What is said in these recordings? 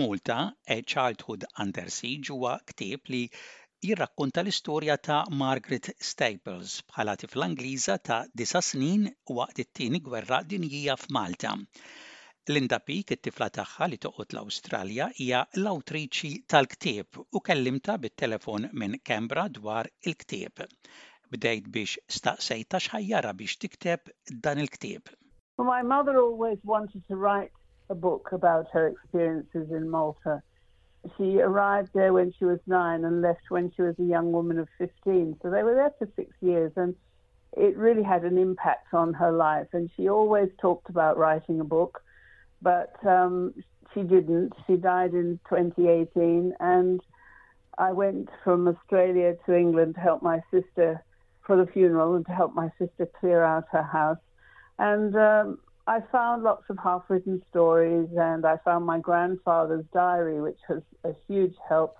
Malta, A e Childhood Under Siege huwa ktieb li jirrakkonta l-istorja ta' Margaret Staples bħala tifla Ingliża ta' disa snin waqt it-tieni gwerra dinjija f'Malta. Linda Peak, it-tifla tagħha li toqgħod l-Awstralja, hija l-awtriċi tal-ktieb u kellimta bit-telefon minn Kembra dwar il-ktieb. Bdejt biex staqsejta x'ħajjara biex tikteb dan il-ktieb. My mother always wanted to write a book about her experiences in Malta. She arrived there when she was nine and left when she was a young woman of 15. So they were there for six years and it really had an impact on her life. And she always talked about writing a book but um, she didn't. She died in 2018, and I went from Australia to England to help my sister for the funeral and to help my sister clear out her house. And um, I found lots of half written stories, and I found my grandfather's diary, which was a huge help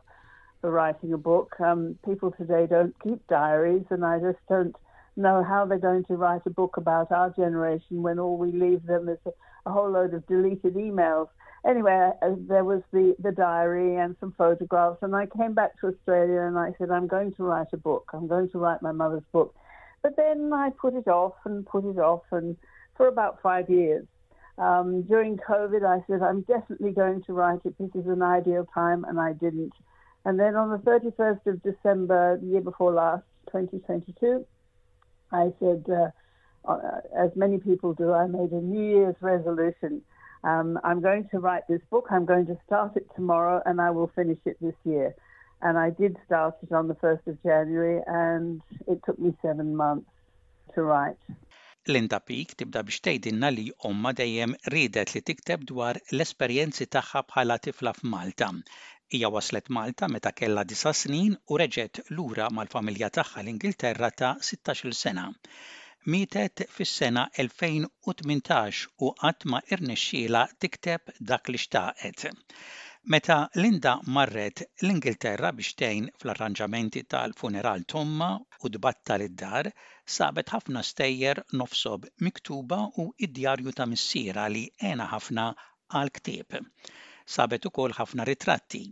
for writing a book. Um, people today don't keep diaries, and I just don't know how they're going to write a book about our generation when all we leave them is a, a whole load of deleted emails. Anyway, uh, there was the, the diary and some photographs, and I came back to Australia and I said, I'm going to write a book. I'm going to write my mother's book. But then I put it off and put it off, and for about five years. Um, during COVID, I said, I'm definitely going to write it. This is an ideal time, and I didn't. And then on the 31st of December, the year before last, 2022, I said, uh, uh, as many people do, I made a New Year's resolution. Um, I'm going to write this book. I'm going to start it tomorrow and I will finish it this year. And I did start it on the 1st of January and it took me seven months to write. Linda Peak tibda biex tgħidilna li omma dejjem ridet li tikteb dwar l-esperjenzi tagħha bħala tifla f'Malta. Hija waslet Malta meta kellha disa snin u reġgħet lura mal-familja tagħha l-Ingilterra ta' 16-il sena mietet fis-sena 2018 u qatt ma irnexxiela tikteb dak li xtaqet. Meta Linda marret l-Ingilterra biex tgħin fl-arranġamenti tal-funeral tomma u dbatta id-dar sabet ħafna stejjer nofsob miktuba u id-djarju ta' missiera li għena ħafna għal ktieb. Sabet ukoll ħafna ritratti.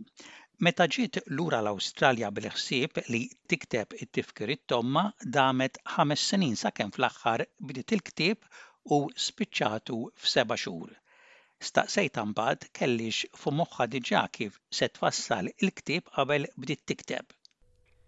Meta ġiet lura l-Awstralja bil-ħsieb li tikteb it-tifkir it-tomma damet ħames snin sakemm fl-aħħar bdiet il-ktieb u spiċċatu f'seba' xhur. Staqsejt mbagħad kellix fu moħħa diġà kif se tfassal il-ktieb qabel bdiet tikteb.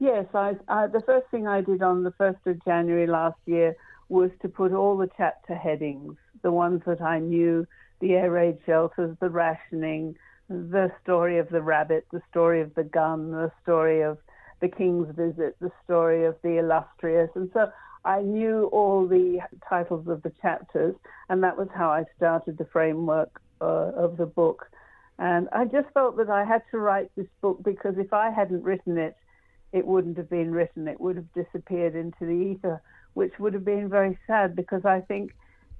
Yes, I, I, the first thing I did on the 1st of January last year was to put all the chapter headings, the ones that I knew, the air raid shelters, the rationing, the story of the rabbit, the story of the gun, the story of the king's visit, the story of the illustrious. And so I knew all the titles of the chapters, and that was how I started the framework uh, of the book. And I just felt that I had to write this book because if I hadn't written it, it wouldn't have been written. It would have disappeared into the ether, which would have been very sad because I think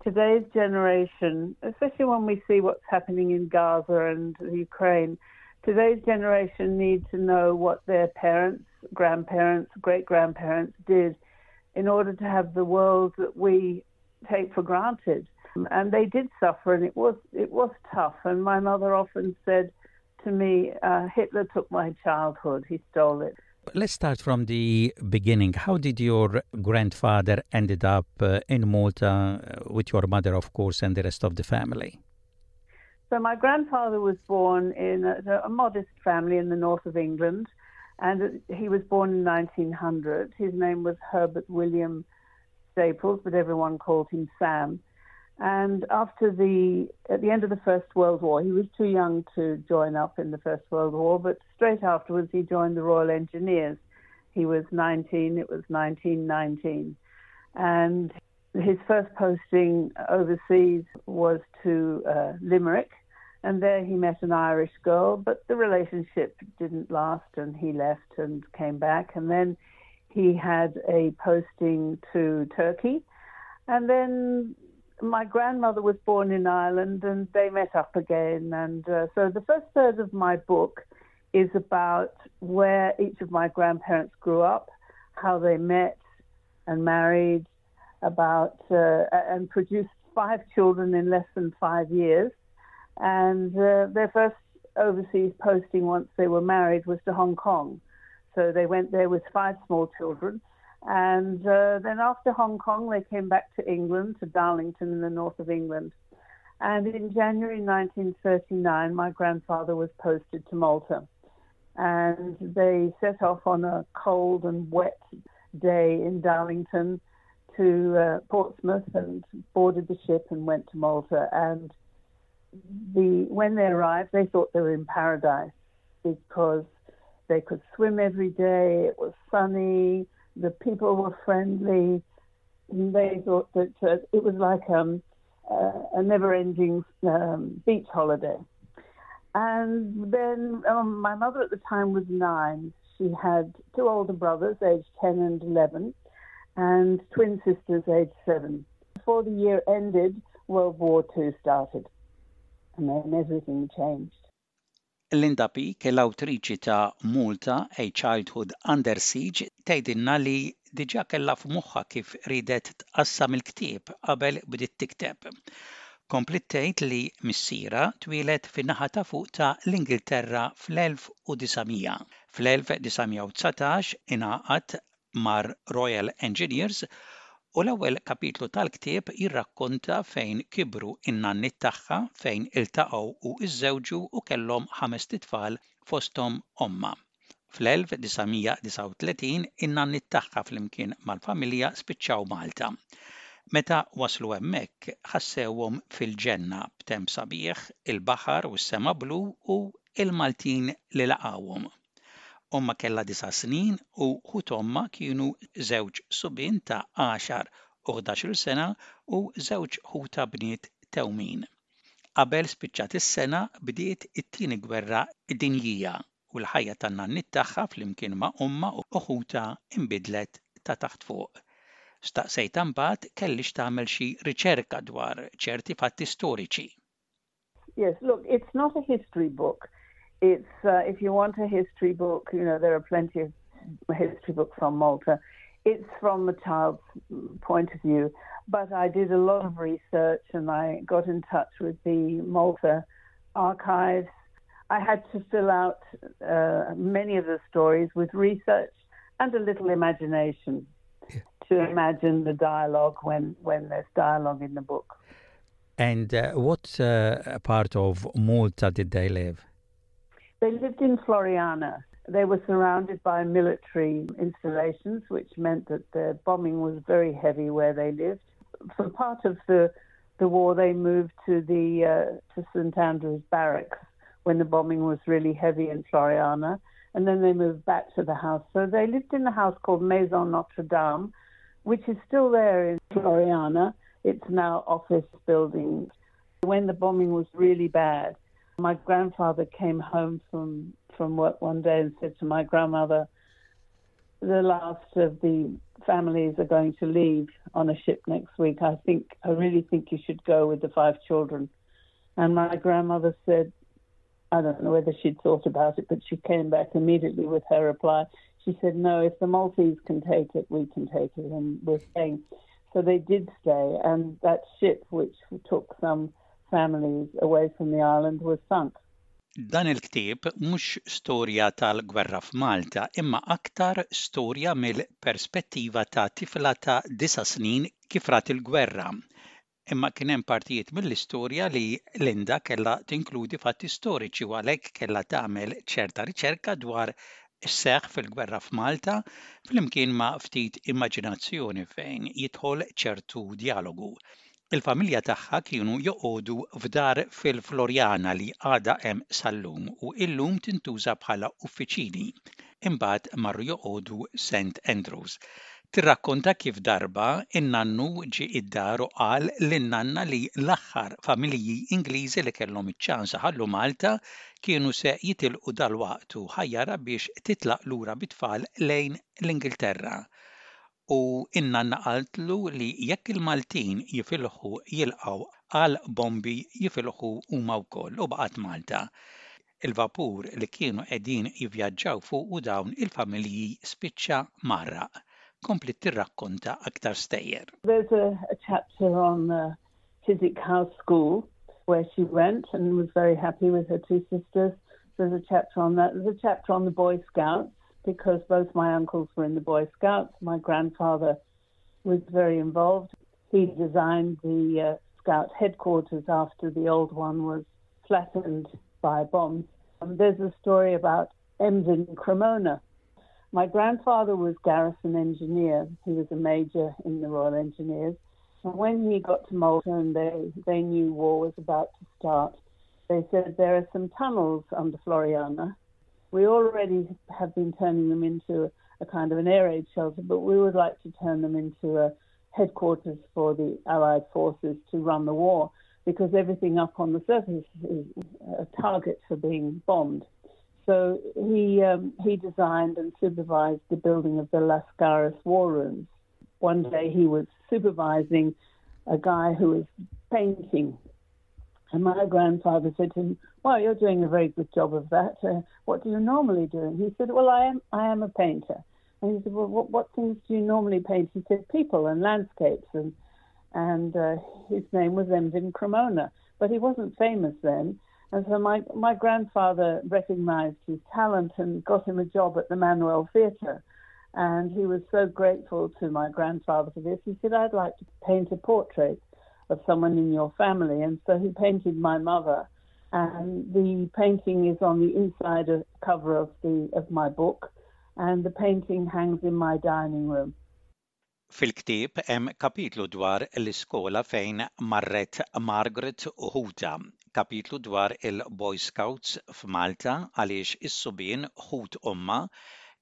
today's generation, especially when we see what's happening in Gaza and Ukraine, today's generation need to know what their parents, grandparents, great grandparents did in order to have the world that we take for granted. And they did suffer, and it was it was tough. And my mother often said to me, uh, "Hitler took my childhood; he stole it." Let's start from the beginning. How did your grandfather ended up uh, in Malta uh, with your mother, of course, and the rest of the family? So my grandfather was born in a, a modest family in the north of England, and he was born in 1900. His name was Herbert William Staples, but everyone called him Sam. And after the at the end of the First World War, he was too young to join up in the First World War, but straight afterwards he joined the Royal Engineers. He was 19, it was 1919. And his first posting overseas was to uh, Limerick, and there he met an Irish girl, but the relationship didn't last, and he left and came back. And then he had a posting to Turkey, and then my grandmother was born in Ireland and they met up again. And uh, so the first third of my book is about where each of my grandparents grew up, how they met and married, about uh, and produced five children in less than five years. And uh, their first overseas posting once they were married was to Hong Kong. So they went there with five small children. And uh, then after Hong Kong, they came back to England, to Darlington in the north of England. And in January 1939, my grandfather was posted to Malta. And they set off on a cold and wet day in Darlington to uh, Portsmouth and boarded the ship and went to Malta. And the when they arrived, they thought they were in paradise because they could swim every day. It was sunny. The people were friendly. They thought that uh, it was like um, uh, a never-ending um, beach holiday. And then um, my mother at the time was nine. She had two older brothers, aged 10 and 11, and twin sisters, aged seven. Before the year ended, World War II started, and then everything changed. Linda P, l-awtriċi ta' Multa, A Childhood Under Siege, tgħidilna li diġà kellha f'moħħa kif ridet tqassam il-ktieb qabel bdiet tikteb. Komplit tgħid li missiera twilet fin-naħa ta' fuq ta' l-Ingilterra fl-1900. Fl-1919 ingħaqad mar Royal Engineers u l-ewwel kapitlu tal-ktieb jirrakkonta fejn kibru in-nannit tagħha fejn iltaqgħu u iżżewġu u kellhom ħames titfal fosthom omma. Fl-1939 in-nannit tagħha flimkien mal-familja spiċċaw Malta. Meta waslu hemmhekk ħassewhom fil-ġenna b'temp sabiħ, il-baħar u s-sema blu u il-Maltin li laqawhom. Omma kella disa snin u ħut omma kienu żewġ subin ta' 10 u 11 sena u żewġ ħuta bniet tewmin. Qabel spiċċat is-sena bdiet it-tieni gwerra dinjija u l-ħajja tan-nannit tagħha flimkien ma' omma u ħuta imbidlet ta' taħt fuq. Staqsejt mbagħad kellix tagħmel xi riċerka dwar ċerti fatti storiċi. Yes, look, it's not a history book. It's uh, if you want a history book, you know there are plenty of history books on Malta. It's from a child's point of view, but I did a lot of research and I got in touch with the Malta archives. I had to fill out uh, many of the stories with research and a little imagination to imagine the dialogue when, when there's dialogue in the book. And uh, what uh, part of Malta did they live? They lived in Floriana. They were surrounded by military installations, which meant that the bombing was very heavy where they lived. For part of the the war, they moved to the uh, to St Andrews Barracks when the bombing was really heavy in Floriana, and then they moved back to the house. So they lived in a house called Maison Notre Dame, which is still there in Floriana. It's now office buildings. When the bombing was really bad, my grandfather came home from, from work one day and said to my grandmother, the last of the families are going to leave on a ship next week. I think, I really think you should go with the five children. And my grandmother said, I don't know whether she'd thought about it, but she came back immediately with her reply. She said, No, if the Maltese can take it, we can take it, and we're staying. So they did stay, and that ship, which took some families away from the island was sunk. Dan il-ktieb mhux storja tal-gwerra f'Malta, imma aktar storja mill-perspettiva ta' tifla ta' disa snin kif rat il-gwerra. Imma kien hemm partijiet mill-istorja li Linda kellha tinkludi fatti storiċi u għalhekk kellha tagħmel ċerta riċerka dwar seħ fil-gwerra f'Malta flimkien ma' ftit immaġinazzjoni fejn jidħol ċertu dialogu. Il-familja tagħha kienu joqogħdu f'dar fil-Florjana li għada hemm sal-lum u illum tintuża bħala uffiċini. Imbagħad marru joqogħdu St. Andrews. Tirrakkonta kif darba in-nannu ġi id-dar u qal lin-nanna li l-aħħar familji Ingliżi li kellhom iċ-ċans ħallu Malta kienu se jitilqu dal-waqtu ħajjara biex titlaq lura bit-tfal lejn l-Ingilterra u inna naqaltlu li jekk il-Maltin jifilħu jilqaw għal bombi jifilħu huma wkoll u baqgħet Malta. Il-vapur li kienu qegħdin jivvjaġġaw fuq u dawn il-familji spiċċa marra. Kompli tirrakkonta aktar stejjer. There's a, a chapter on uh, Chiswick House School where she went and was very happy with her two sisters. There's a chapter on that. There's a chapter on the Boy Scouts because both my uncles were in the Boy Scouts. My grandfather was very involved. He designed the uh, Scout headquarters after the old one was flattened by bombs. Um, there's a story about Emvin Cremona. My grandfather was garrison engineer. He was a major in the Royal Engineers. And when he got to Malta and they, they knew war was about to start, they said there are some tunnels under Floriana. We already have been turning them into a kind of an air raid shelter, but we would like to turn them into a headquarters for the Allied forces to run the war because everything up on the surface is a target for being bombed. So he um, he designed and supervised the building of the Lascaris war rooms. One day he was supervising a guy who was painting, and my grandfather said to him, "Well, you're doing a very good job of that. Uh, what do you normally do?" And he said, "Well, I am I am a painter." And he said, "Well, what, what things do you normally paint?" He said, "People and landscapes." And and uh, his name was Emvin Cremona, but he wasn't famous then. And so my my grandfather recognised his talent and got him a job at the Manoel Theatre. And he was so grateful to my grandfather for this. He said, "I'd like to paint a portrait of someone in your family." And so he painted my mother. And the painting is on the inside of, cover of the of my book and the painting hangs in my dining room. Fil-ktieb hemm kapitlu dwar l-iskola fejn marret Margaret Huta, kapitlu dwar il-Boy Scouts f'Malta għaliex is-subien Hut Omma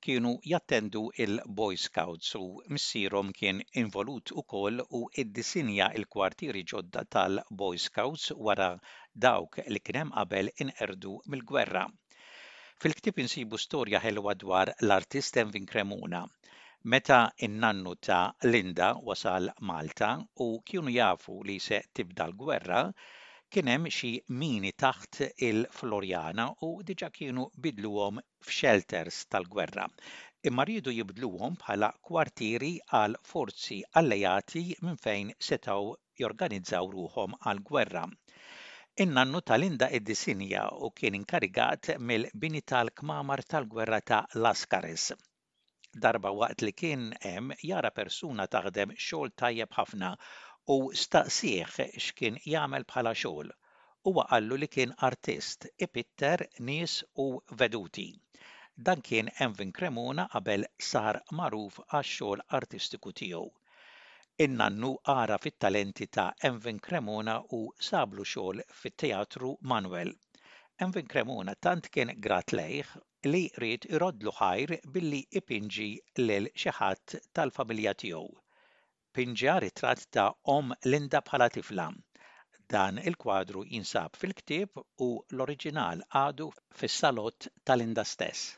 kienu jattendu il-Boy Scouts u missierhom kien involut ukoll u iddisinja il-kwartieri ġodda tal-Boy Scouts wara dawk li kien hemm qabel inqerdu mill-gwerra. Fil-ktib insibu storja ħelwa dwar l-artist Envin Cremona. Meta innannu ta' Linda wasal Malta u kienu jafu li se tibda l-gwerra, kien hemm xi mini taħt il-Florjana u diġa kienu bidluhom f'shelters tal-gwerra. Imma rridu jibdluhom bħala kwartieri għal forzi allejati minn fejn setaw jorganizzaw ruhom għal gwerra. In-nannu tal-Inda id-Disinja u kien inkarigat mill-bini tal-kmamar tal-gwerra ta' Laskaris Darba waqt li kien hemm jara persuna taħdem xogħol tajjeb ħafna u staqsieħ x'kien jagħmel bħala xogħol. Huwa qallu li kien artist, ipitter nies u veduti. Dan kien Envin Cremona qabel sar magħruf għax-xogħol artistiku tiegħu. Innannu ara fit-talenti ta' Envin Cremona u sablu xogħol fit-Teatru Manuel. Envin Cremona tant kien grat lejh li rrid irodlu ħajr billi ipinġi lil xi ħadd tal-familja tiegħu. Pinġa ritratt ta' Om Linda bħala tifla. Dan il-kwadru jinsab fil-ktieb u l-oriġinal għadu fis-salott tal-Linda stess.